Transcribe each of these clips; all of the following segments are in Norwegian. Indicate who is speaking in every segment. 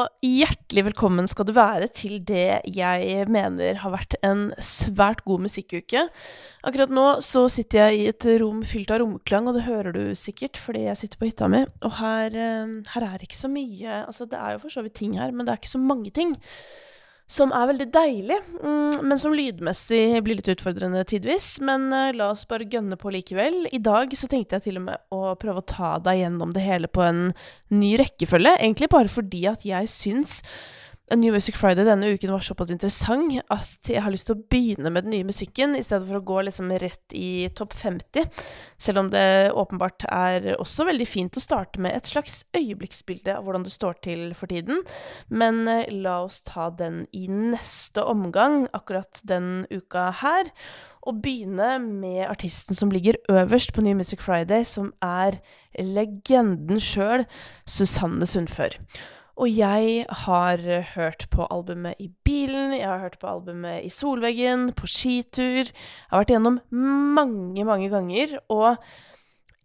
Speaker 1: og hjertelig velkommen skal du være til det jeg mener har vært en svært god musikkuke. Akkurat nå så sitter jeg i et rom fylt av romklang, og det hører du sikkert fordi jeg sitter på hytta mi. Og her, eh, her er ikke så mye Altså, det er jo for så vidt ting her, men det er ikke så mange ting som er veldig deilig, mm, men som lydmessig blir litt utfordrende tidvis. Men uh, la oss bare gønne på likevel. I dag så tenkte jeg til og med å prøve å ta deg gjennom det hele på en ny rekkefølge. Egentlig bare fordi at jeg syns New Music Friday denne uken var såpass interessant at jeg har lyst til å begynne med den nye musikken, i stedet for å gå liksom rett i topp 50. Selv om det åpenbart er også veldig fint å starte med et slags øyeblikksbilde av hvordan det står til for tiden. Men eh, la oss ta den i neste omgang, akkurat den uka her. Og begynne med artisten som ligger øverst på New Music Friday, som er legenden sjøl, Susanne Sundfør. Og jeg har hørt på albumet i bilen, jeg har hørt på albumet i solveggen, på skitur. Jeg har vært igjennom mange, mange ganger, og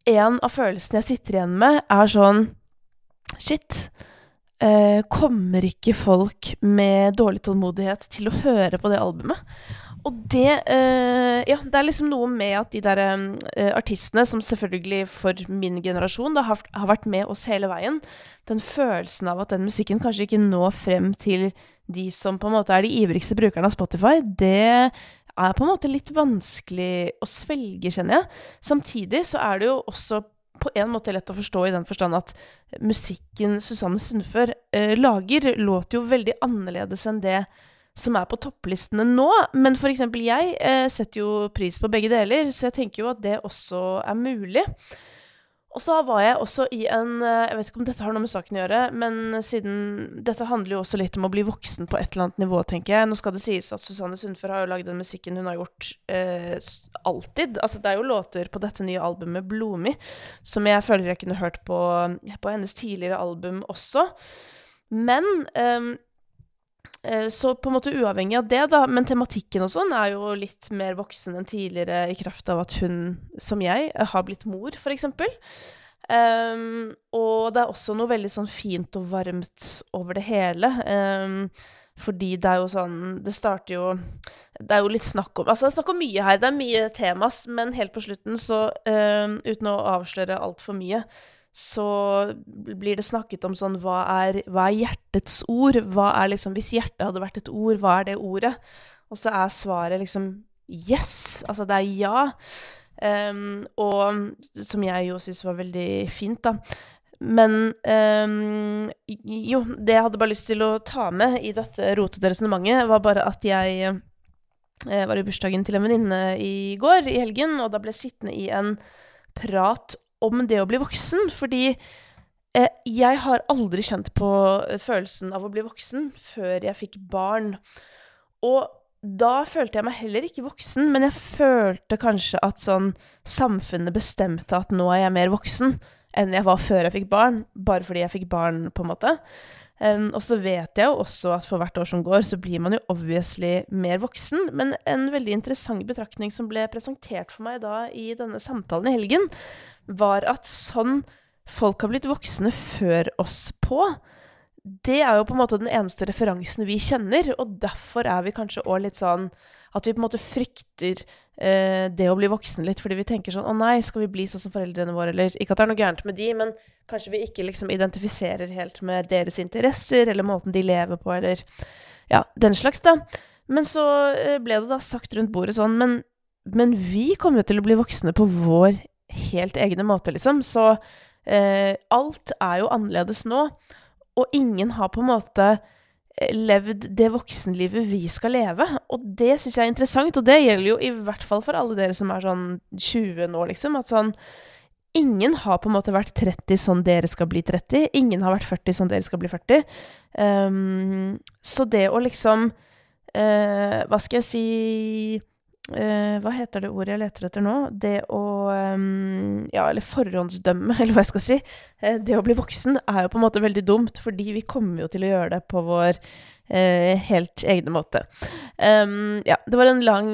Speaker 1: en av følelsene jeg sitter igjen med, er sånn Shit. Eh, kommer ikke folk med dårlig tålmodighet til å høre på det albumet? Og det eh, Ja, det er liksom noe med at de der eh, artistene, som selvfølgelig for min generasjon da, har, har, vært med oss hele veien, den følelsen av at den musikken kanskje ikke når frem til de som på en måte er de ivrigste brukerne av Spotify, det er på en måte litt vanskelig å svelge, kjenner jeg. Samtidig så er det jo også på en måte lett å forstå i den forstand at musikken Susanne Sundfør eh, lager, låter jo veldig annerledes enn det som er på topplistene nå. Men f.eks. jeg eh, setter jo pris på begge deler, så jeg tenker jo at det også er mulig. Og så var jeg også i en eh, Jeg vet ikke om dette har noe med saken å gjøre, men siden Dette handler jo også litt om å bli voksen på et eller annet nivå, tenker jeg. Nå skal det sies at Susanne Sundfør har jo lagd den musikken hun har gjort eh, alltid. Altså, det er jo låter på dette nye albumet, 'Blomi', som jeg føler jeg kunne hørt på, på hennes tidligere album også. Men eh, så på en måte uavhengig av det, da, men tematikken og sånn er jo litt mer voksen enn tidligere i kraft av at hun, som jeg, har blitt mor, f.eks. Um, og det er også noe veldig sånn fint og varmt over det hele. Um, fordi det er jo sånn Det starter jo Det er jo litt snakk om Altså, det er snakk om mye her. Det er mye temas, men helt på slutten, så um, uten å avsløre altfor mye, så blir det snakket om sånn hva er, hva er, hjertets ord? Hva er liksom Hvis hjertet hadde vært et ord, hva er det ordet? Og så er svaret liksom yes. Altså det er ja. Um, og som jeg jo syns var veldig fint, da. Men um, jo, det jeg hadde bare lyst til å ta med i dette rotete resonnementet, var bare at jeg eh, var i bursdagen til en venninne i går, i helgen, og da ble jeg sittende i en prat om det å bli voksen. Fordi eh, jeg har aldri kjent på eh, følelsen av å bli voksen før jeg fikk barn. Og da følte jeg meg heller ikke voksen, men jeg følte kanskje at sånn samfunnet bestemte at nå er jeg mer voksen enn jeg var før jeg fikk barn, bare fordi jeg fikk barn, på en måte. Um, og så vet jeg jo også at for hvert år som går, så blir man jo obviously mer voksen. Men en veldig interessant betraktning som ble presentert for meg da i denne samtalen i helgen, var at sånn folk har blitt voksne før oss på, det er jo på en måte den eneste referansen vi kjenner, og derfor er vi kanskje òg litt sånn at vi på en måte frykter eh, det å bli voksen litt, fordi vi tenker sånn Å nei, skal vi bli sånn som foreldrene våre, eller Ikke at det er noe gærent med de, men kanskje vi ikke liksom identifiserer helt med deres interesser, eller måten de lever på, eller Ja, den slags, da. Men så eh, ble det da sagt rundt bordet sånn Men, men vi kommer jo til å bli voksne på vår helt egne måte, liksom. Så eh, alt er jo annerledes nå. Og ingen har på en måte levd det voksenlivet vi skal leve. Og det syns jeg er interessant, og det gjelder jo i hvert fall for alle dere som er sånn 20 nå, liksom. At sånn Ingen har på en måte vært 30 sånn dere skal bli 30. Ingen har vært 40 sånn dere skal bli 40. Um, ehm, så det å liksom uh, Hva skal jeg si Uh, hva heter det ordet jeg leter etter nå? Det å um, Ja, eller forhåndsdømme, eller hva jeg skal si. Uh, det å bli voksen er jo på en måte veldig dumt, fordi vi kommer jo til å gjøre det på vår eh, helt egne måte. Um, ja, det var en lang,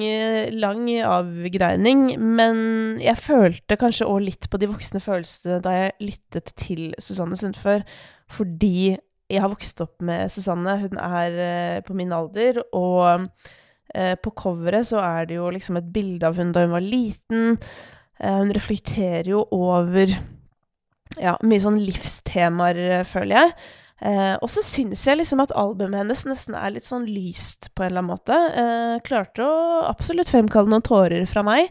Speaker 1: lang avgreining, men jeg følte kanskje òg litt på de voksne følelsene da jeg lyttet til Susanne Sundfør, fordi jeg har vokst opp med Susanne. Hun er eh, på min alder, og uh, på coveret så er det jo liksom et bilde av hun da hun var liten. Hun reflekterer jo over ja, mye sånn livstemaer, føler jeg. Eh, og så syns jeg liksom at albumet hennes nesten er litt sånn lyst på en eller annen måte. Eh, klarte å absolutt fremkalle noen tårer fra meg.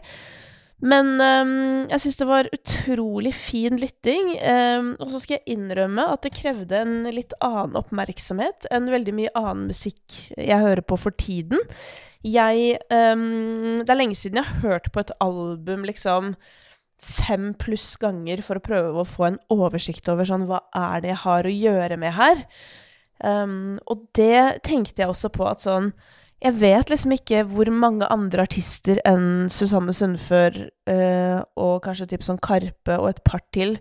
Speaker 1: Men eh, jeg syns det var utrolig fin lytting. Um, og så skal jeg innrømme at det krevde en litt annen oppmerksomhet enn veldig mye annen musikk jeg hører på for tiden. Jeg um, Det er lenge siden jeg har hørt på et album liksom fem pluss ganger for å prøve å få en oversikt over sånn Hva er det jeg har å gjøre med her? Um, og det tenkte jeg også på at sånn Jeg vet liksom ikke hvor mange andre artister enn Susanne Sundfør uh, og kanskje typ sånn Karpe og et par til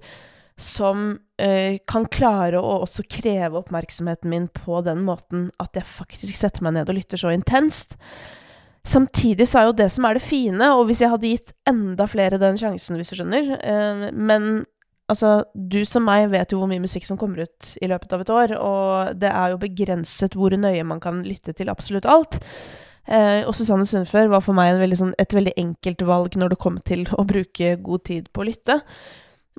Speaker 1: som eh, kan klare å også kreve oppmerksomheten min på den måten at jeg faktisk setter meg ned og lytter så intenst. Samtidig så er jo det som er det fine, og hvis jeg hadde gitt enda flere den sjansen, hvis du skjønner eh, Men altså, du som meg vet jo hvor mye musikk som kommer ut i løpet av et år, og det er jo begrenset hvor nøye man kan lytte til absolutt alt. Eh, og Susanne Sundfør var for meg veldig sånn, et veldig enkelt valg når det kom til å bruke god tid på å lytte.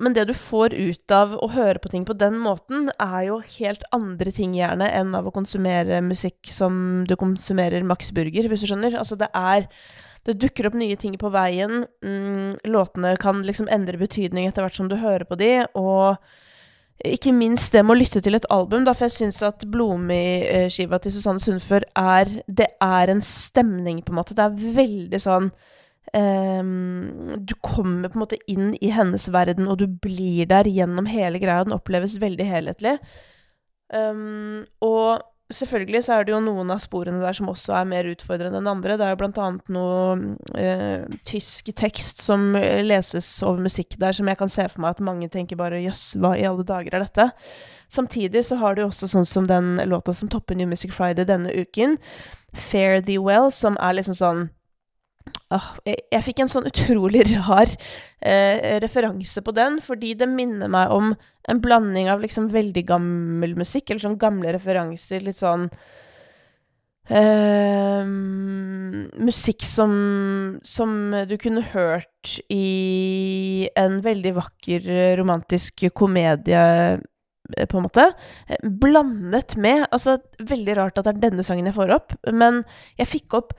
Speaker 1: Men det du får ut av å høre på ting på den måten, er jo helt andre ting gjerne enn av å konsumere musikk som du konsumerer Max Burger, hvis du skjønner. Altså, det er Det dukker opp nye ting på veien. Mm, låtene kan liksom endre betydning etter hvert som du hører på de, og ikke minst det med å lytte til et album, da, for jeg syns at Blomi-skiva til Susanne Sundfør er Det er en stemning, på en måte. Det er veldig sånn Um, du kommer på en måte inn i hennes verden, og du blir der gjennom hele greia. Den oppleves veldig helhetlig. Um, og selvfølgelig så er det jo noen av sporene der som også er mer utfordrende enn andre. Det er jo blant annet noe uh, tysk tekst som leses over musikk der, som jeg kan se for meg at mange tenker bare jøss, hva i alle dager er dette? Samtidig så har du også sånn som den låta som topper New Music Friday denne uken, Fare Thee Well, som er liksom sånn Oh, jeg, jeg, fikk en sånn utrolig rar eh, referanse på den, fordi det minner meg om en blanding av liksom veldig gammel musikk, eller sånn gamle referanser, litt sånn eh, Musikk som, som du kunne hørt i en veldig vakker romantisk komedie eh, på en måte. Blandet med Altså, veldig rart at det er denne sangen jeg får opp, men jeg fikk opp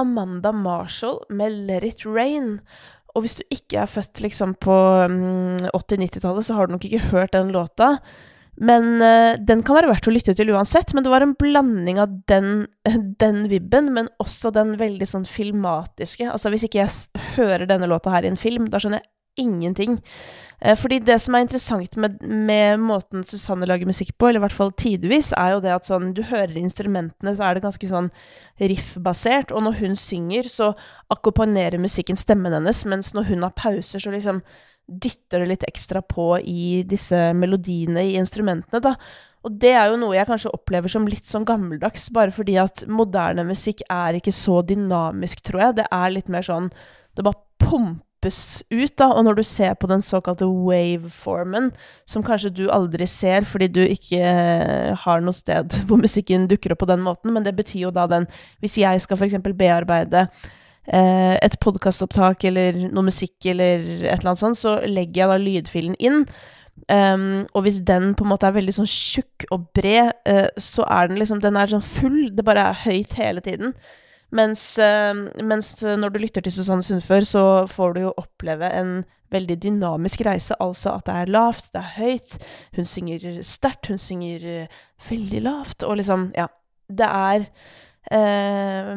Speaker 1: Amanda Marshall med 'Let It Rain'. Og hvis du ikke er født liksom på um, mm, 80-90-tallet, så har du nok ikke hørt den låta. Men uh, den kan være verdt å lytte til uansett. Men det var en blanding av den, den vibben, men også den veldig sånn filmatiske. Altså hvis ikke jeg hører denne låta her i en film, da skjønner jeg ingenting. Eh, fordi det som er interessant med, med, måten Susanne lager musikk på, eller i hvert fall tidvis, er jo det at sånn Du hører instrumentene, så er det ganske sånn riff-basert. Og når hun synger, så akkompagnerer musikken stemmen hennes, mens når hun har pauser, så liksom dytter det litt ekstra på i disse melodiene i instrumentene, da. Og det er jo noe jeg kanskje opplever som litt sånn gammeldags, bare fordi at moderne musikk er ikke så dynamisk, tror jeg. Det er litt mer sånn Det bare pumper slippes ut, da. Og når du ser på den såkalte waveformen, som kanskje du aldri ser fordi du ikke eh, har noe sted hvor musikken dukker opp på den måten, men det betyr jo da den Hvis jeg skal f.eks. bearbeide eh, et podkastopptak eller noe musikk eller et eller annet sånt, så legger jeg da lydfilen inn. Um, og hvis den på en måte er veldig sånn tjukk og bred, uh, så er den liksom Den er sånn full. Det bare er høyt hele tiden. Mens, eh, mens, når du lytter til Susanne Sundfør, så får du jo oppleve en veldig dynamisk reise. Altså at det er lavt, det er høyt. Hun synger sterkt, hun synger eh, veldig lavt. Og liksom, ja. Det er eh,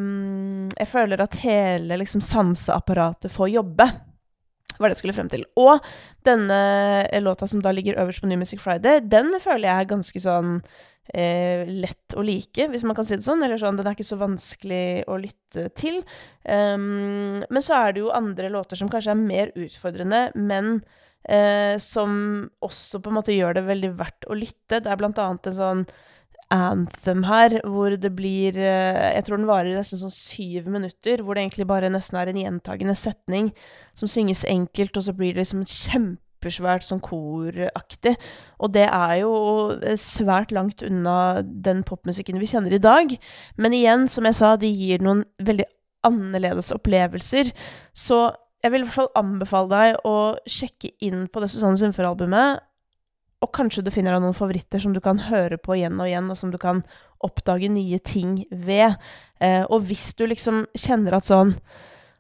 Speaker 1: Jeg føler at hele liksom sanseapparatet får jobbe. Var det skulle frem til. Og denne låta som da ligger øverst på New Music Friday, den føler jeg er ganske sånn eh, lett å like, hvis man kan si det sånn. Eller sånn, den er ikke så vanskelig å lytte til. Um, men så er det jo andre låter som kanskje er mer utfordrende, men eh, som også på en måte gjør det veldig verdt å lytte. Det er blant annet en sånn anthem her, hvor det blir eh, Jeg tror den varer nesten sånn syv minutter, hvor det egentlig bare nesten er en gjentagende setning som synges enkelt, og så blir det liksom en kjempe supersvært sånn koraktig. Og det er jo svært langt unna den popmusikken vi kjenner i dag. Men igjen, som jeg sa, de gir noen veldig annerledes opplevelser. Så jeg vil i hvert fall anbefale deg å sjekke inn på det Susanne Sundfør-albumet. Og kanskje du finner deg noen favoritter som du kan høre på igjen og igjen, og som du kan oppdage nye ting ved. Eh, og hvis du liksom kjenner at sånn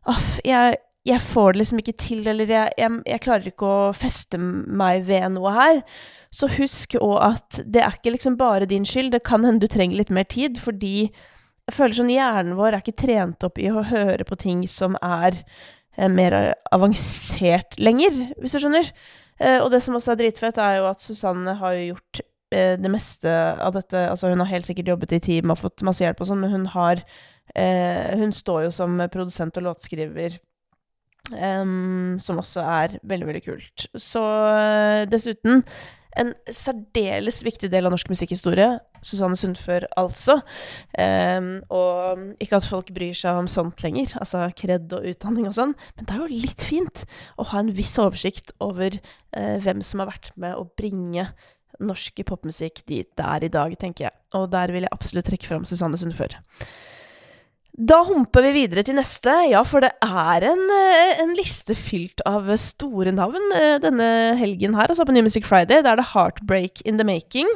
Speaker 1: Aff, jeg, jeg, får det liksom ikke til, eller jeg, jeg, jeg, klarer ikke å feste meg ved noe her, så husk òg at det er ikke liksom bare din skyld. Det kan hende du trenger litt mer tid, fordi jeg føler sånn hjernen vår er ikke trent opp i å høre på ting som er eh, mer avansert lenger, hvis du skjønner. Eh, og det som også er dritfett, er jo at Susanne har gjort eh, det meste av dette Altså, hun har helt sikkert jobbet i team og fått masse hjelp og sånn, men hun har eh, Hun står jo som produsent og låtskriver. Um, som også er veldig, veldig kult. Så dessuten en særdeles viktig del av norsk musikkhistorie. Susanne Sundfør, altså. Um, og ikke at folk bryr seg om sånt lenger, altså kred og utdanning og sånn, men det er jo litt fint å ha en viss oversikt over uh, hvem som har vært med å bringe norsk popmusikk dit det er i dag, tenker jeg. Og der vil jeg absolutt trekke fram Susanne Sundfør. Da humper vi videre til neste, ja, for det er en, eh, en, liste fylt av store navn eh, denne helgen her, altså på New Music Friday. Da er det Heartbreak in the Making.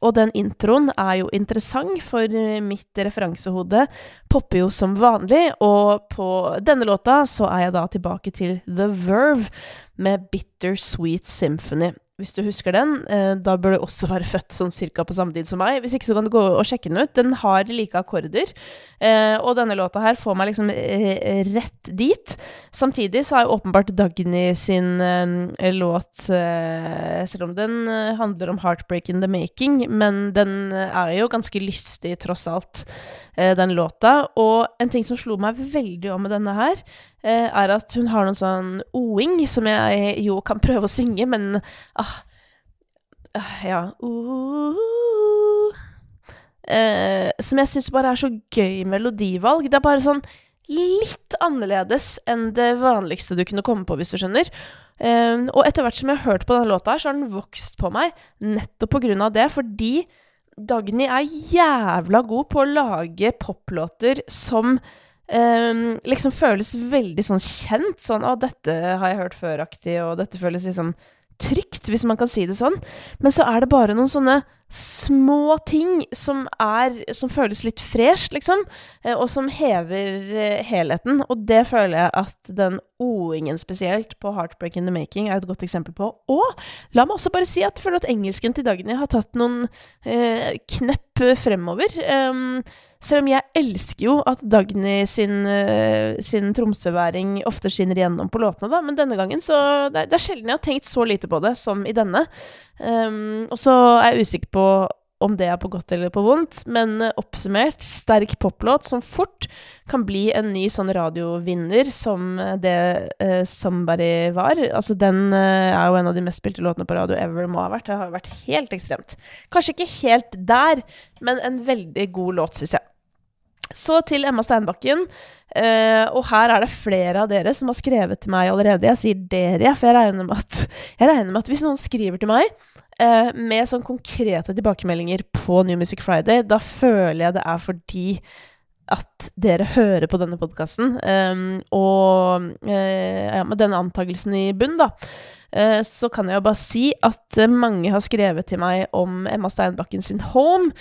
Speaker 1: Og den introen er jo interessant, for mitt referansehode popper jo som vanlig. Og på denne låta så er jeg da tilbake til The Verve med Bitter Sweet Symphony hvis du husker den, eh, da bør du også være født sånn cirka på samme tid som meg. Hvis ikke så kan du gå og sjekke den ut. Den har like akkorder. Eh, og denne låta her får meg liksom eh, rett dit. Samtidig så er åpenbart Dagny sin låt Selv om den handler om 'Heartbreak in the Making', men den er jo ganske lystig, tross alt, den låta. Og en ting som slo meg veldig om med denne her, er at hun har noen sånn o-ing, som jeg jo kan prøve å synge, men ah, ah Ja uh, eh, Som jeg syns bare er så gøy melodivalg. Det er bare sånn litt annerledes enn det vanligste du kunne komme på, hvis du skjønner. Um, og etter hvert som jeg har hørt på denne låta, så har den vokst på meg nettopp på grunn av det, fordi Dagny er jævla god på å lage poplåter som um, liksom føles veldig sånn kjent. Sånn 'Å, dette har jeg hørt før'-aktig, og dette føles liksom trygt, hvis man kan si det sånn. Men så er det bare noen sånne små ting som er Som føles litt fresht, liksom. Eh, og som hever eh, helheten. Og det føler jeg at den o-ingen spesielt på 'Heartbreak in the Making' er et godt eksempel på. Og la meg også bare si at jeg føler at engelsken til Dagny har tatt noen eh, knepp fremover. Um, selv om jeg elsker jo at Dagny sin, uh, sin tromsøværing ofte skinner igjennom på låtene, da. Men denne gangen så det er, det er, sjelden jeg har tenkt så lite på det som i denne. Um, og så er jeg usikker på om det er på godt eller på vondt, men uh, oppsummert, sterk poplåt som fort kan bli en ny sånn radiovinner som det uh, Somebody var. Altså, den uh, er jo en av de mest spilte låtene på radio ever må ha vært. Det har vært helt ekstremt. Kanskje ikke helt der, men en veldig god låt, syns jeg. Så til Emma Steinbakken. Uh, og her er det flere av dere som har skrevet til meg allerede. Jeg sier dere, for jeg regner med at, regner med at hvis noen skriver til meg uh, med sånn konkrete tilbakemeldinger på New Music Friday, da føler jeg det er fordi at dere hører på denne podkasten. Um, og uh, ja, med denne antakelsen i bunn, da, så kan jeg jo bare si at mange har skrevet til meg om Emma Steinbakken sin Home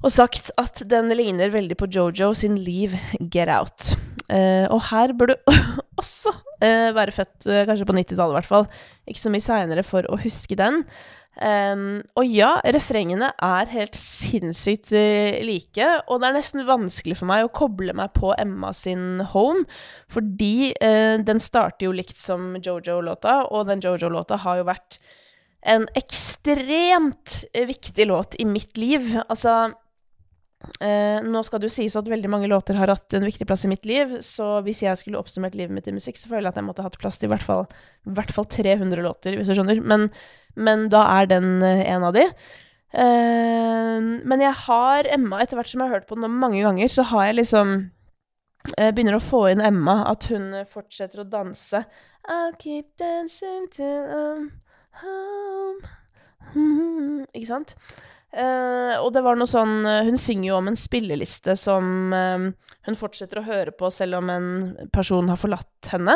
Speaker 1: og sagt at den ligner veldig på Jojo sin Leave Get Out. Uh, og her bør du også uh, være født uh, kanskje på 90-tallet, i hvert fall. Ikke så mye seinere for å huske den. Um, og ja, refrengene er helt sinnssykt like, og det er nesten vanskelig for meg å koble meg på Emma sin Home, fordi den starter jo likt som Jojo-låta, og den Jojo-låta har jo vært en ekstremt viktig låt i mitt liv. Altså Eh, nå skal det jo sies at veldig mange låter har hatt en viktig plass i mitt liv, så hvis jeg skulle oppsummert livet mitt i musikk, så føler jeg at jeg måtte hatt plass til i hvert fall, i hvert fall 300 låter, hvis du skjønner. Men, men da er den eh, en av de. Eh, men jeg har Emma, etter hvert som jeg har hørt på den mange ganger, så har jeg liksom eh, begynner å få inn Emma, at hun fortsetter å danse. I'll keep dancing till I'm home. Hmm, ikke sant? Uh, og det var noe sånn uh, Hun synger jo om en spilleliste som uh, hun fortsetter å høre på selv om en person har forlatt henne.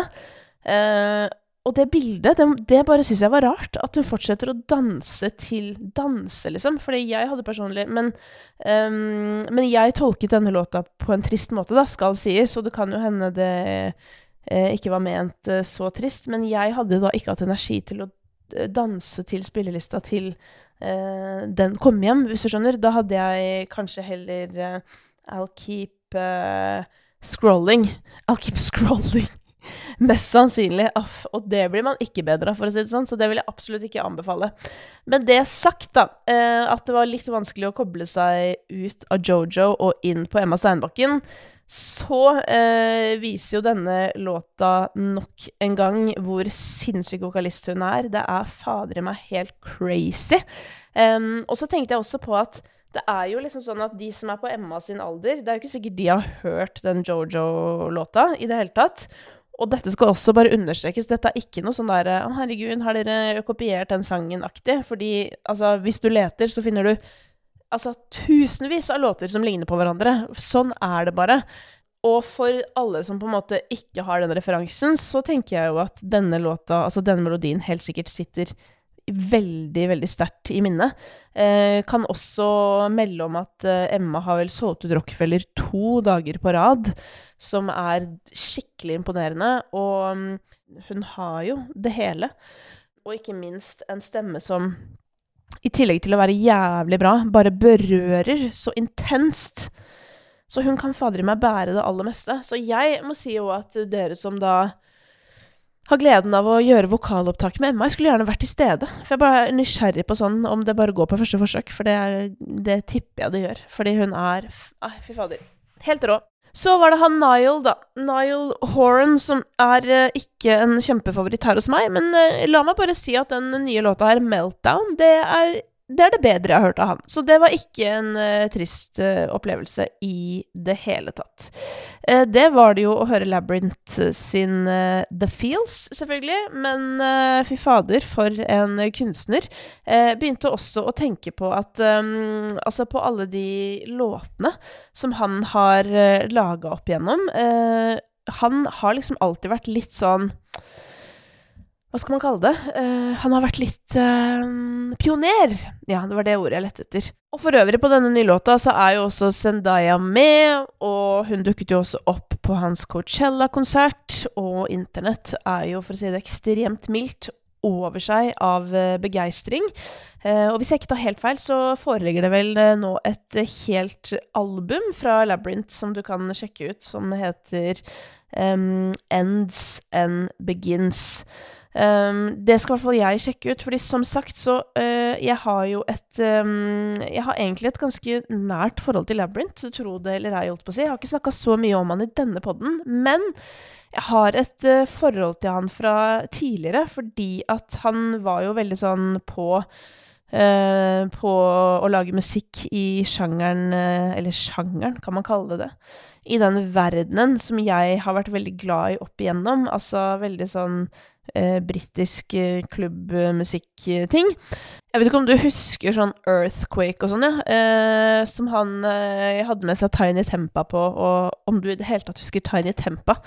Speaker 1: og det bildet, det, det bare syns jeg var rart. At hun fortsetter å danse til danse, liksom. Fordi jeg hadde personlig Men, um, men jeg tolket denne låta på en trist måte, da, skal sies. Og det kan jo hende det ikke var ment så trist. Men jeg hadde da ikke hatt energi til å danse til spillelista til uh, den kom hjem, hvis du skjønner. Da hadde jeg kanskje heller uh, I'll keep scrolling. I'll keep scrolling. Mest sannsynlig. Og det blir man ikke bedre av, for å si det sånn, så det vil jeg absolutt ikke anbefale. Men det sagt, da, at det var litt vanskelig å koble seg ut av Jojo og inn på Emma Steinbakken, så eh, viser jo denne låta nok en gang hvor sinnssyk vokalist hun er. Det er fader i meg helt crazy. Um, og så tenkte jeg også på at det er jo liksom sånn at de som er på Emma sin alder, det er jo ikke sikkert de har hørt den Jojo-låta i det hele tatt. Og dette skal også bare understrekes. Dette er ikke noe sånn der Å, herregud, har dere kopiert den sangen-aktig? Fordi altså, hvis du leter, så finner du altså tusenvis av låter som ligner på hverandre. Sånn er det bare. Og for alle som på en måte ikke har den referansen, så tenker jeg jo at denne låta, altså denne melodien, helt sikkert sitter veldig, veldig sterkt i minnet. Eh, kan også melde om at eh, Emma har vel solgt ut Rockefeller to dager på rad, som er skikkelig imponerende. Og um, hun har jo det hele. Og ikke minst en stemme som i tillegg til å være jævlig bra, bare berører så intenst. Så hun kan fader i meg bære det aller meste. Så jeg må si jo at dere som da har gleden av å gjøre vokalopptak med Emma, jeg skulle gjerne vært til stede. For jeg bare er nysgjerrig på sånn om det bare går på første forsøk, for det, det tipper jeg det gjør. Fordi hun er Ai, fy fader. Helt rå. Så var det han Nile, da. Nile Horan, som er uh, ikke en kjempefavoritt her hos meg. Men uh, la meg bare si at den nye låta her, 'Meltdown', det er det er det bedre jeg har hørt av han. Så det var ikke en uh, trist uh, opplevelse i det hele tatt. Uh, det var det jo å høre Labyrinth sin The Feels, selvfølgelig. Men fy fader, for en kunstner. begynte også å tenke på at um, Altså, på alle de låtene som han har uh, laga opp igjennom Han har liksom alltid vært litt sånn hva skal man kalle det? Uh, han har vært litt uh, pioner. Ja, det var det ordet jeg lette etter. Og for øvrig, på denne nye låta så er jo også Zendaya med, og hun dukket jo også opp på hans Coachella-konsert. Og internett er jo, for å si det ekstremt mildt, over seg av uh, begeistring. Og hvis jeg ikke tar helt feil, så foreligger det vel nå et helt album fra Labyrinth som du kan sjekke ut, som heter um, Ends and Begins. Um, det skal i hvert fall jeg sjekke ut, fordi som sagt så uh, Jeg har jo et um, Jeg har egentlig et ganske nært forhold til Labyrinth, tro det eller ei, holdt på å si. Jeg har ikke snakka så mye om han i denne poden, men jeg har et uh, forhold til han fra tidligere, fordi at han var jo veldig sånn på Uh, på å lage musikk i sjangeren Eller sjangeren, kan man kalle det det. I den verdenen som jeg har vært veldig glad i opp igjennom. Altså veldig sånn eh, britisk eh, klubbmusikkting. Jeg vet ikke om du husker sånn Earthquake og sånn, ja. Eh, som han eh, hadde med seg Tiny Tempa på, og om du i det hele tatt husker Tiny Tempa.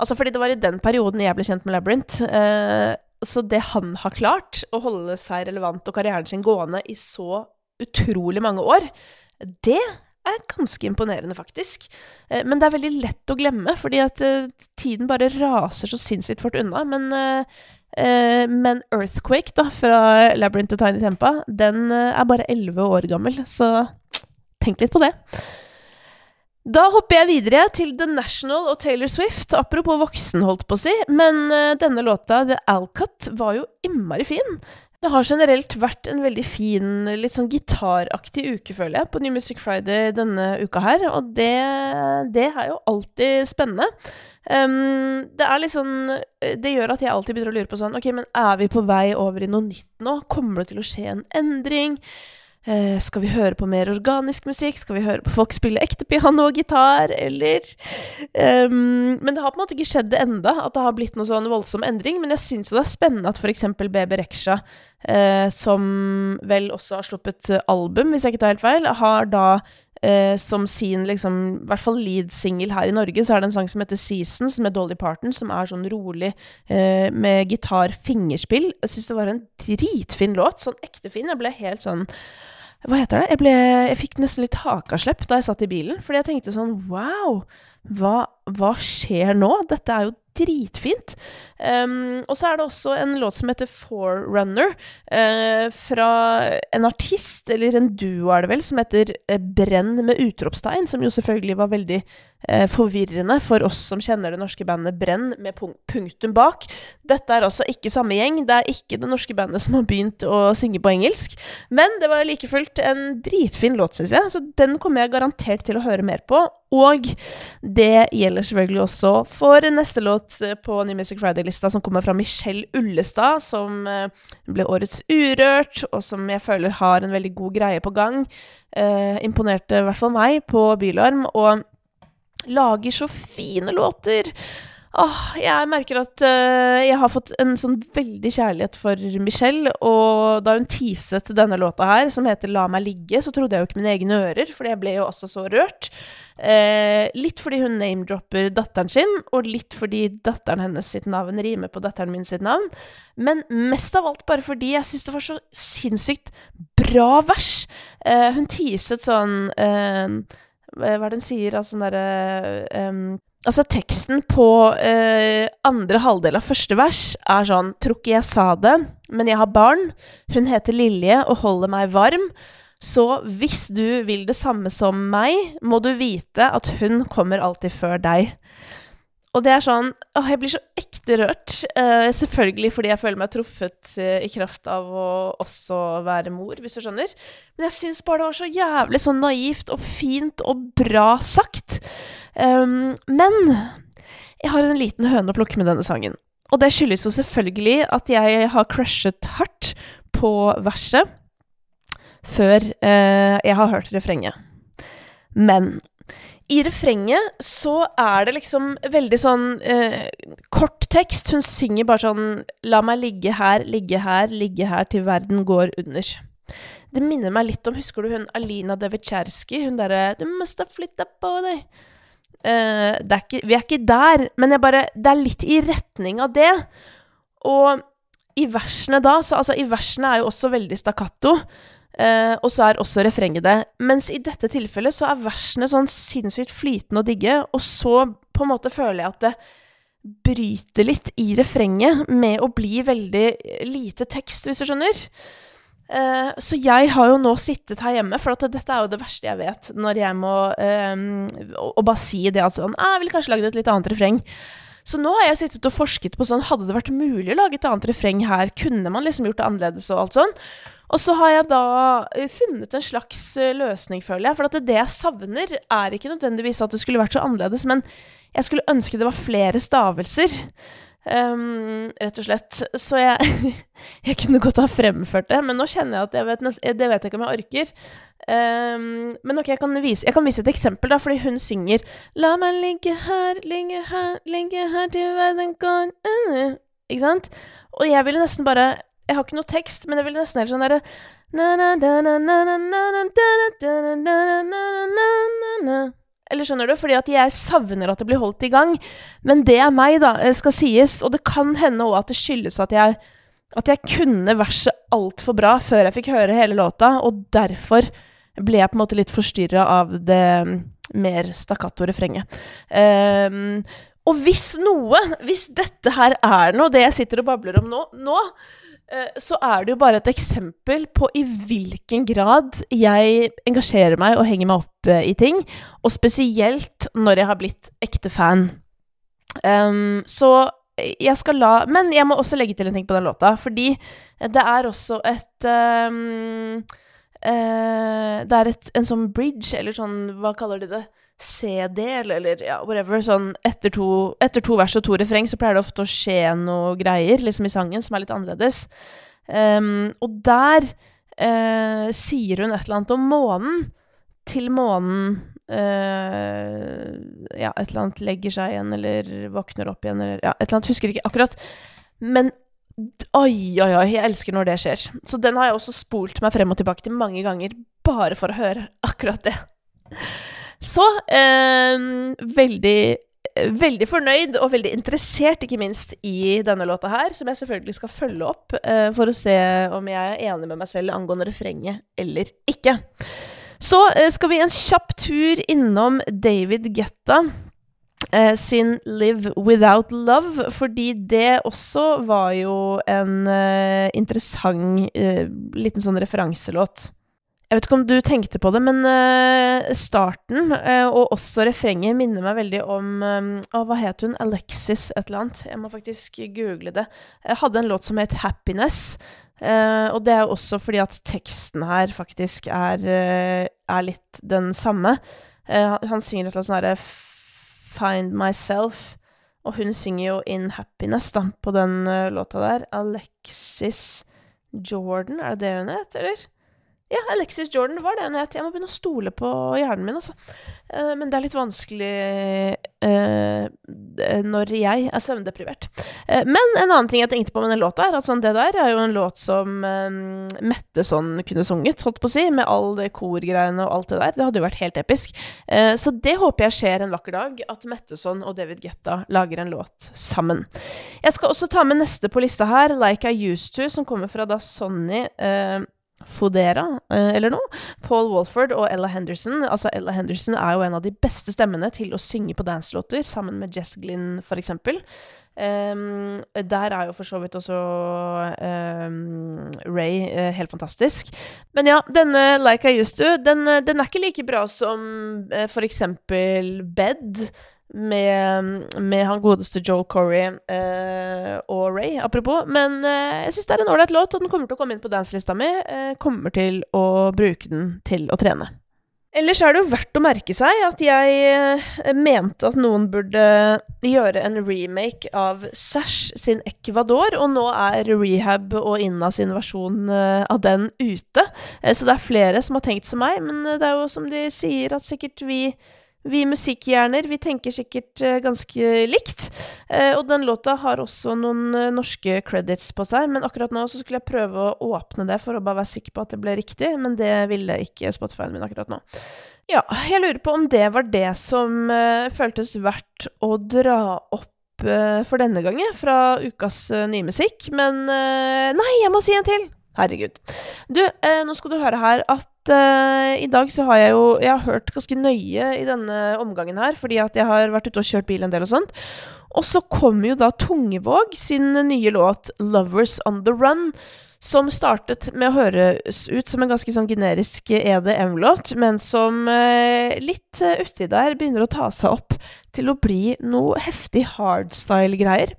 Speaker 1: Altså fordi det var i den perioden jeg ble kjent med Labyrinth. Eh, så det han har klart, å holde seg relevant og karrieren sin gående i så utrolig mange år, det er ganske imponerende, faktisk. Eh, men det er veldig lett å glemme, fordi at uh, tiden bare raser så sinnssykt fort unna. Men, uh, men Earthquake da, fra Labyrinth to Tiny Tempa, den er bare elleve år gammel, så tenk litt på det. Da hopper jeg videre til The National og Taylor Swift. Apropos voksen, holdt på å si. Men denne låta, The Alcott, var jo innmari fin. Det har generelt vært en veldig fin, litt sånn gitaraktig uke, føler jeg, på New Music Friday denne uka her. Og det, det er jo alltid spennende. Um, det er litt sånn Det gjør at jeg alltid begynner å lure på sånn Ok, men er vi på vei over i noe nytt nå? Kommer det til å skje en endring? Eh, skal vi høre på mer organisk musikk? Skal vi høre på folk spille ekte piano og gitar, eller um, Men det har på en måte ikke skjedd enda, at det har blitt noe sånn voldsom endring. Men jeg syns jo det er spennende at f.eks. BB Reksha, eh, som vel også har sluppet album, hvis jeg ikke tar helt feil, har da eh, som sin liksom, i hvert fall lead-singel her i Norge, så er det en sang som heter 'Seasons' med Dolly Parton, som er sånn rolig eh, med gitar-fingerspill. Jeg syns det var en dritfin låt. Sånn ekte fin. Jeg ble helt sånn Hva heter det? Jeg, ble, jeg fikk nesten litt hakaslepp da jeg satt i bilen, fordi jeg tenkte sånn Wow! Hva, hva skjer nå? Dette er jo dritfint. Um, og så er det også en låt som heter Forerunner, uh, fra en artist, eller en duo er det vel, som heter uh, Brenn med utropstegn, som jo selvfølgelig var veldig forvirrende for oss som kjenner det norske bandet Brenn, med punktum bak. Dette er altså ikke samme gjeng, det er ikke det norske bandet som har begynt å synge på engelsk, men det var like fullt en dritfin låt, syns jeg, så den kommer jeg garantert til å høre mer på. Og det gjelder selvfølgelig også for neste låt på New Music Friday-lista, som kommer fra Michelle Ullestad, som eh, ble årets Urørt, og som jeg føler har en veldig god greie på gang. Eh, imponerte i hvert fall meg på Bylarm, og lager så fine låter. Åh, jeg merker at uh, jeg har fått en sånn veldig kjærlighet for Michelle. Og da hun teaset denne låta her, som heter La meg ligge, så trodde jeg jo ikke mine egne ører, for jeg ble jo også så rørt. Uh, litt fordi hun name-dropper datteren sin, og litt fordi datteren hennes sitt navn rimer på datteren min sitt navn. Men mest av alt bare fordi jeg syns det var så sinnssykt bra vers. Uh, hun teaset sånn Hva er det hun sier? Altså derre um, Altså, teksten på uh, andre halvdel av første vers er sånn Tror ikke jeg sa det, men jeg har barn. Hun heter Lilje og holder meg varm. Så hvis du vil det samme som meg, må du vite at hun kommer alltid før deg. Og det er sånn Åh, jeg blir så ekte rørt. Uh, selvfølgelig fordi jeg føler meg truffet uh, i kraft av å også være mor, hvis du skjønner. Men jeg syns bare det var så jævlig sånn naivt og fint og bra sagt. Um, men jeg har en liten høne å plukke med denne sangen. Og det skyldes jo selvfølgelig at jeg har crushet hardt på verset før uh, jeg har hørt refrenget. Men i refrenget så er det liksom veldig sånn eh, kort tekst. Hun synger bare sånn La meg ligge her, ligge her, ligge her til verden går under. Det minner meg litt om Husker du hun Alina Devitsjerski? Hun derre Du must ha flytta på deg. Eh, er ikke, vi er ikke der, men bare Det er litt i retning av det. Og i versene da så Altså, i versene er jo også veldig stakkato. Uh, og så er også refrenget det. Mens i dette tilfellet så er versene sånn sinnssykt flytende og digge, og så på en måte føler jeg at det bryter litt i refrenget med å bli veldig lite tekst, hvis du skjønner. Uh, så jeg har jo nå sittet her hjemme, for dette er jo det verste jeg vet, når jeg må um, Og bare si det at sånn «Ah, Jeg ville kanskje lagd et litt annet refreng. Så nå har jeg sittet og forsket på sånn Hadde det vært mulig å lage et annet refreng her? Kunne man liksom gjort det annerledes og alt sånn? Og så har jeg da eh, funnet en slags eh, løsning, føler jeg. For det jeg savner, er ikke nødvendigvis at det skulle vært så annerledes, men jeg skulle ønske det var flere stavelser. Um, rett og slett. Så jeg, jeg kunne godt ha fremført det, men nå kjenner jeg at jeg vet, det vet jeg ikke om jeg orker. Um, men ok, jeg kan, vise, jeg kan vise et eksempel, da, fordi hun synger La meg ligge her, ligge her, ligge her til verden går under Ikke sant? Og jeg ville nesten bare jeg har ikke noe tekst, men jeg vil nesten heller sånn derre Eller skjønner du? Fordi at jeg savner at det blir holdt i gang. Men det er meg, da, skal sies. Og det kan hende òg at det skyldes at jeg at jeg kunne verset altfor bra før jeg fikk høre hele låta, og derfor ble jeg på en måte litt forstyrra av det mer stakkato refrenget. Um, og hvis noe, hvis dette her er noe, det jeg sitter og babler om nå, nå så er det jo bare et eksempel på i hvilken grad jeg engasjerer meg og henger meg opp eh, i ting, og spesielt når jeg har blitt ekte fan. Um, så jeg skal la Men jeg må også legge til en ting på den låta, fordi det er også et um, uh, Det er et, en sånn bridge, eller sånn Hva kaller de det? CD, eller, eller ja, whatever. Sånn etter to, etter to, vers og to refreng så pleier det ofte å skje noe greier liksom i sangen som er litt annerledes. Um, og der eh, sier hun et eller annet om månen. Til månen Uh, Ja, et eller annet legger seg igjen, eller våkner opp igjen, eller Ja, et eller annet. Husker ikke akkurat. Men oi, oi, oi, jeg elsker når det skjer. Så den har jeg også spolt meg frem og tilbake til mange ganger, bare for å høre akkurat det. Så eh, veldig veldig fornøyd og veldig interessert, ikke minst, i denne låta her, som jeg selvfølgelig skal følge opp eh, for å se om jeg er enig med meg selv angående refrenget eller ikke. Så eh, skal vi en kjapp tur innom David Getta. Eh, sin 'Live Without Love', fordi det også var jo en eh, interessant eh, liten sånn referanselåt. Jeg vet ikke om du tenkte på det, men uh, starten uh, og også refrenget minner meg veldig om uh, Hva het hun? Alexis et eller annet. Jeg må faktisk google det. Jeg hadde en låt som het 'Happiness'. og det er også fordi at teksten her faktisk er, er litt den samme. han synger et eller annet sånn herre 'Find Myself'. Og hun synger jo 'In Happiness' da, på den låta der. Alexis Jordan, er det det hun het, eller? Ja, Alexis Jordan var det hun. Jeg må begynne å stole på hjernen min, altså. Uh, men det er litt vanskelig uh, når jeg er søvndeprivert. Men en annen ting jeg tenkte på med den låta, er at sånn, det der er jo en låt som Mette sånn kunne sunget, holdt på å si, med all det korgreiene og alt det der. Det hadde jo vært helt episk. så det håper jeg skjer en vakker dag, at Metteson og David Getta lager en låt sammen. Jeg skal også ta med neste på lista her, 'Like I Used To', som kommer fra da Sonny Fodera, eh, eller noe. Paul Walford og Ella Henderson. Altså, Ella Henderson er jo en av de beste stemmene til å synge på danselåter, sammen med Jess Glynn, eksempel. Um, der er jo for så vidt også um, Ray uh, helt fantastisk. Men ja, denne Like I Used To, den, den er ikke like bra som uh, for eksempel Bed med, med, han godeste Joe Corey eh, og Ray, apropos. Men eh, jeg syns det er en ålreit låt, og den kommer til å komme inn på danselista mi. Eh, kommer til å bruke den til å trene. Ellers er det jo verdt å merke seg at jeg eh, mente at noen burde gjøre en remake av Sash sin Ecuador, og nå er Rehab og Inna sin versjon eh, av den ute. Eh, så det er flere som har tenkt som meg, men det er jo som de sier, at sikkert vi vi musikkhjerner, vi tenker sikkert uh, ganske likt. Uh, og den låta har også noen uh, norske credits på seg, men akkurat nå så skulle jeg prøve å åpne det for å bare være sikker på at det ble riktig, men det ville ikke Spotify-en min akkurat nå. Ja, jeg lurer på om det var det som føltes verdt å dra opp for denne gangen fra ukas nye musikk, men nei, jeg må si en til! Herregud. Du, nå skal du høre her at eh, i dag så har jeg jo Jeg har hørt ganske nøye i denne omgangen her, fordi at jeg har vært ute og kjørt bil en del og sånt. Og så kommer jo da Tungevåg sin nye låt 'Lovers On The Run'. Som startet med å høres ut som en ganske sånn generisk EDM-låt, men som eh, litt uh, uti der begynner å ta seg opp til å bli noe heftig hardstyle-greier.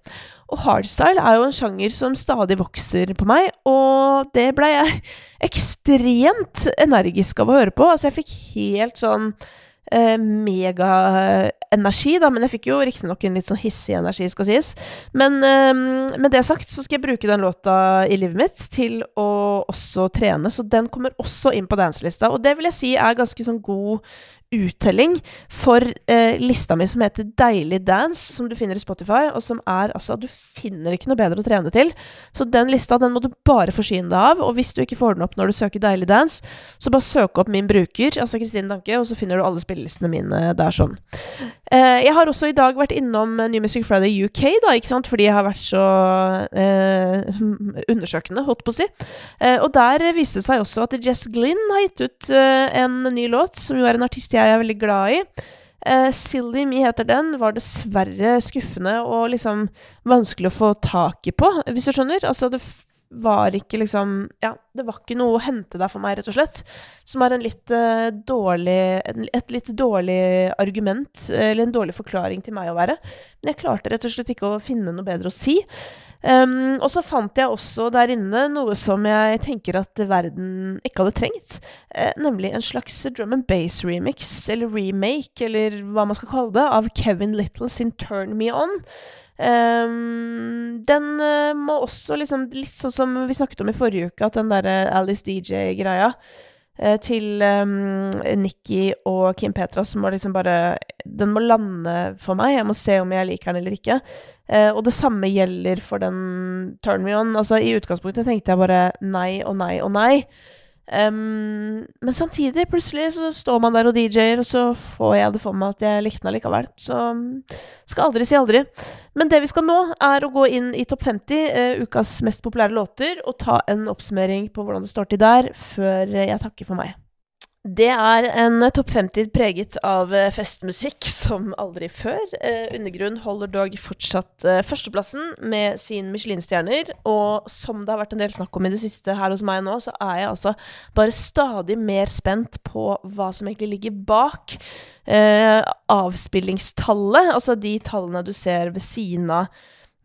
Speaker 1: Og hardstyle er jo en sjanger som stadig vokser på meg, og det ble jeg ekstremt energisk av å høre på. Altså, jeg fikk helt sånn eh, megaenergi, da, men jeg fikk jo riktignok en litt sånn hissig energi, skal sies. Men eh, med det sagt, så skal jeg bruke den låta i livet mitt til å også trene, så den kommer også inn på danselista, og det vil jeg si er ganske sånn god uttelling for eh, lista mi som heter Deilig dance, som du finner i Spotify, og som er altså Du finner ikke noe bedre å trene til. Så den lista den må du bare forsyne deg av. Og hvis du ikke får den opp når du søker Deilig dance, så bare søk opp min bruker, altså Kristine Danke, og så finner du alle spillelistene mine der sånn. Eh, jeg har også i dag vært innom New Music Friday UK, da, ikke sant, fordi jeg har vært så eh, undersøkende, holdt på å si. Eh, og der viste det seg også at Jess Glynn har gitt ut eh, en ny låt, som jo er en artist jeg jeg er veldig glad i. Uh, Silly Me heter den. Var dessverre skuffende og liksom vanskelig å få tak i på, hvis du skjønner. Altså, det var ikke liksom Ja, det var ikke noe å hente der for meg, rett og slett. Som er en litt uh, dårlig Et litt dårlig argument, eller en dårlig forklaring til meg å være. Men jeg klarte rett og slett ikke å finne noe bedre å si. Um, og så fant jeg også der inne noe som jeg tenker at verden ikke hadde trengt. Uh, nemlig en slags drum and bass-remix, eller remake, eller hva man skal kalle det, av Kevin Little sin Turn Me On. Um, den uh, må også liksom Litt sånn som vi snakket om i forrige uke, at den derre Alice DJ-greia til um, Nikki og Kim Petras var liksom bare Den må lande for meg. Jeg må se om jeg liker den eller ikke. Uh, og det samme gjelder for den Turn Me On. Altså, I utgangspunktet tenkte jeg bare nei og nei og nei. Um, men samtidig, plutselig, så står man der og DJ-er, og så får jeg det for meg at jeg likte den allikevel. Så skal aldri si aldri. Men det vi skal nå, er å gå inn i topp 50, uh, ukas mest populære låter, og ta en oppsummering på hvordan det står til der, før jeg takker for meg. Det er en topp 50 preget av eh, festmusikk som aldri før. Eh, Undergrunn holder dog fortsatt eh, førsteplassen med sin Michelin-stjerner. Og som det har vært en del snakk om i det siste her hos meg nå, så er jeg altså bare stadig mer spent på hva som egentlig ligger bak eh, avspillingstallet. Altså de tallene du ser ved siden av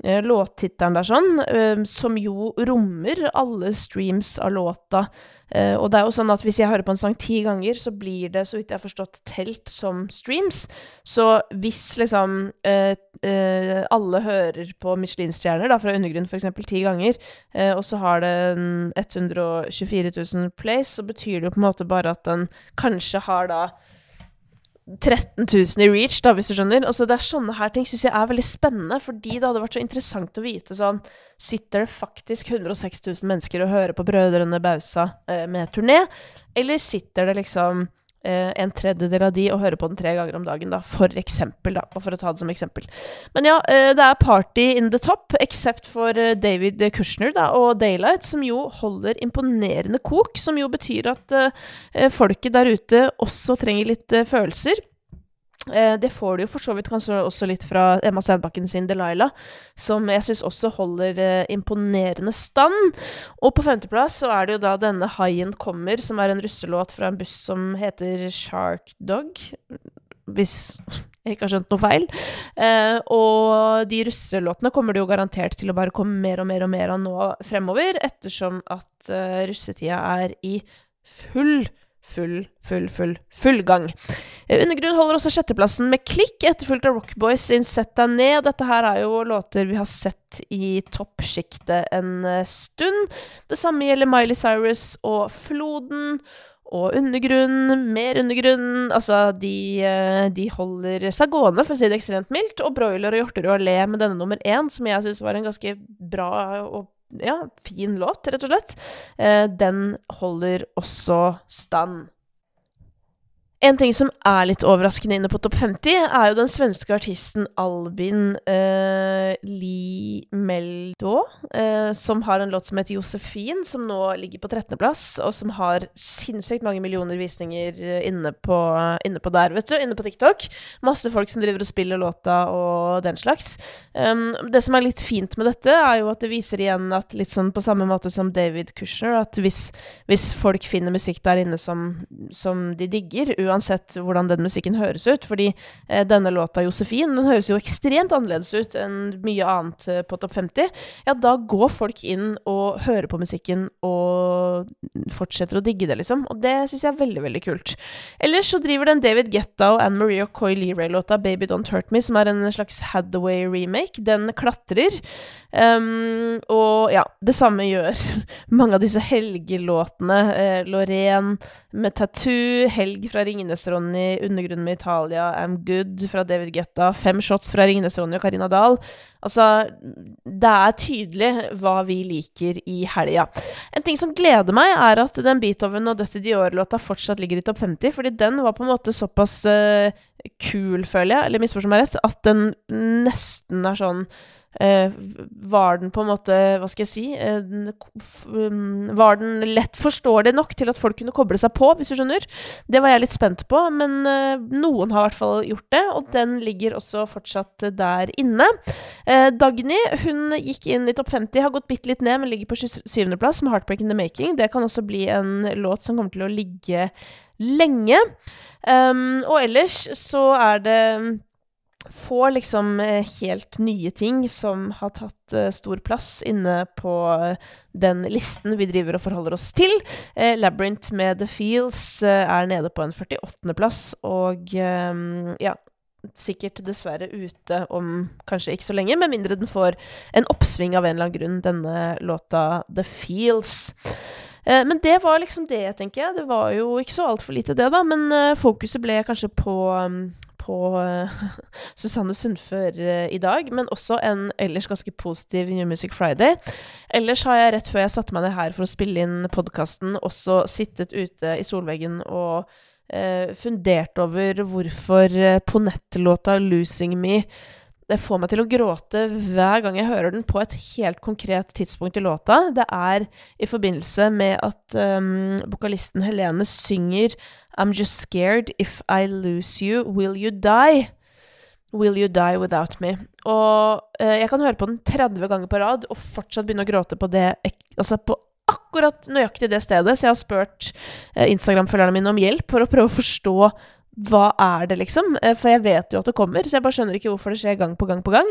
Speaker 1: låttittelen der sånn, eh, som jo rommer alle streams av låta Uh, og det er jo sånn at hvis jeg hører på en sang ti ganger, så blir det, så vidt jeg har forstått, telt som streams. Så hvis liksom alle hører på Michelin-stjerner fra Undergrunn f.eks. ti ganger, og så har det 124 000 plays, så betyr det jo på en måte bare at den kanskje har da 13 000 i reach, da, hvis du skjønner. Altså, det er Sånne her ting syns jeg er veldig spennende, fordi det hadde vært så interessant å vite sånn Sitter det faktisk 106 000 mennesker og hører på Brødrene Bausa eh, med turné, eller sitter det liksom en tredjedel av de og høre på den tre ganger om dagen, da, for eksempel, da, for å ta det som eksempel. Men ja, eh, det er party in the top, except for eh, David Kushner da, og Daylight, som jo holder imponerende kok, som jo betyr at eh, folket der ute også trenger litt følelser. Eh, det får du jo for så vidt kanskje også litt fra Emma Steinbakken sin Delilah, som jeg syns også holder eh, imponerende stand. Og på femteplass så er det jo da denne Haien kommer, som er en russelåt fra en buss som heter Shark Dog. Hvis jeg ikke har skjønt noe feil. Eh, og de russelåtene kommer det jo garantert til å bare komme mer og mer og mer av nå fremover, ettersom at eh, russetida er i full full, full, full, full gang. Eh, Undergrunn holder også sjetteplassen med klikk, etterfulgt av Rockboys sin Sett deg ned. Dette her er jo låter vi har sett i toppsjiktet en eh, stund. Det samme gjelder Miley Cyrus og Floden. Og undergrunn, mer undergrunn Altså, de, eh, de, holder seg gående, for å si det ekstremt mildt. Og Broiler og Hjorterud Allé med denne nummer én, som jeg syns var en ganske bra og ja, fin låt, rett og slett. Eh, den holder også stand. En ting som er litt overraskende inne på topp 50, er jo den svenske artisten Albin eh, Limeldo, eh, som har en låt som heter Josefin, som nå ligger på 13.-plass, og som har sinnssykt mange millioner visninger eh, inne på, inne på, der, vet du, inne på TikTok. Masse folk som driver og spiller låta og den slags. Um, det som er litt fint med dette, er jo at det viser igjen at litt sånn på samme måte som David Kushner, at hvis, hvis folk finner musikk der inne som, som de digger, uansett hvordan den musikken høres ut. Fordi eh, denne låta 'Josefin' den høres jo ekstremt annerledes ut enn mye annet eh, på Topp 50. Ja, da går folk inn og hører på musikken og fortsetter å digge det, liksom. Og det syns jeg er veldig, veldig kult. Ellers så driver den David Getta og Anne Marie og Coy Leray-låta 'Baby Don't Hurt Me', som er en slags Hathaway-remake, den klatrer. Um, og ja, det samme gjør mange av disse helgelåtene. Uh, Lorraine med 'Tattoo', 'Helg fra Ringnes-Ronny', 'Undergrunnen med Italia', 'I'm Good' fra David Getta, 'Fem shots' fra Ringnes-Ronny og Karina Dahl. Altså, det er tydelig hva vi liker i helga. En ting som gleder meg, er at den Beethoven og Dutty Dior-låta fortsatt ligger i topp 50, fordi den var på en måte såpass uh, kul, føler jeg, eller misforstå meg rett, at den nesten er sånn Uh, var den på en måte Hva skal jeg si uh, Var den lett forståelig nok til at folk kunne koble seg på, hvis du skjønner? Det var jeg litt spent på, men uh, noen har i hvert fall gjort det, og den ligger også fortsatt der inne. Dagny hun gikk inn i topp 50, har gått bitte litt ned, men ligger på 27.-plass med 'Heartbreak in the Making'. Det kan også bli en låt som kommer til å ligge lenge. Um, og ellers så er det få liksom eh, helt nye ting som har tatt uh, stor plass inne på uh, den listen vi driver og forholder oss til. Uh, Labyrinth med The Feels er nede på en 48.-plass, og ja Sikkert dessverre ute om kanskje ikke så lenge, med mindre den får en oppsving av en eller annen grunn, denne låta The Feels. Men det var liksom det, tenker jeg. Det var jo ikke så altfor lite, det, da. Men fokuset ble kanskje på um, på uh, Susanne Sundfør i dag, men også en ellers ganske positiv New Music Friday. Ellers har jeg rett før jeg satte meg ned her for å spille inn podkasten, også sittet ute i solveggen og fundert over hvorfor Ponette-låta 'Losing Me' det får meg til å gråte hver gang jeg hører den på et helt konkret tidspunkt i låta. Det er i forbindelse med at um, vokalisten Helene synger I'm just scared if I lose you, will you die? Will you die without me? Og uh, jeg kan høre på den 30 ganger på rad og fortsatt begynne å gråte på det Altså på akkurat nøyaktig det stedet. Så jeg har spurt uh, Instagram-følgerne mine om hjelp for å prøve å forstå hva er det, liksom? Eh, for jeg vet jo at det kommer, så jeg bare skjønner ikke hvorfor det skjer gang på gang på gang.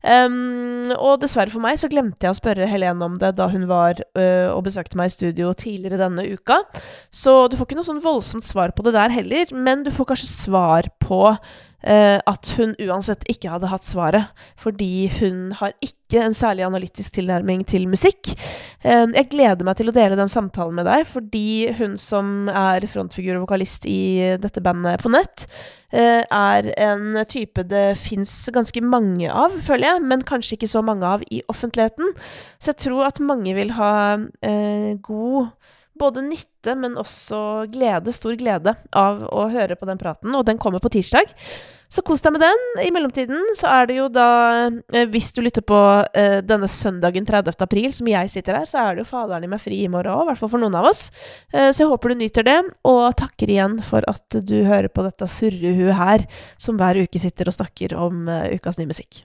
Speaker 1: Um, og dessverre for meg så glemte jeg å spørre Helene om det da hun var uh, og besøkte meg i studio tidligere denne uka. Så du får ikke noe sånn voldsomt svar på det der heller, men du får kanskje svar på at hun uansett ikke hadde hatt svaret, fordi hun har ikke en særlig analytisk tilnærming til musikk. Uh, jeg gleder meg til å dele den samtalen med deg, fordi hun som er frontfigur og vokalist i dette bandet på nett, uh, er en type det fins ganske mange av, føler jeg, men kanskje ikke så mange av i offentligheten. Så jeg tror at mange vil ha god både nytte, men også glede, stor glede, av å høre på den praten. Og den kommer på tirsdag. Så kos deg med den. I mellomtiden så er det jo da, eh, hvis du lytter på eh, denne søndagen 30. april, som jeg sitter her, så er det jo faderen i meg fri i morgen òg, i hvert fall for noen av oss. Eh, så jeg håper du nyter det, og takker igjen for at du hører på dette surrehuet her, som hver uke sitter og snakker om ukas nye musikk.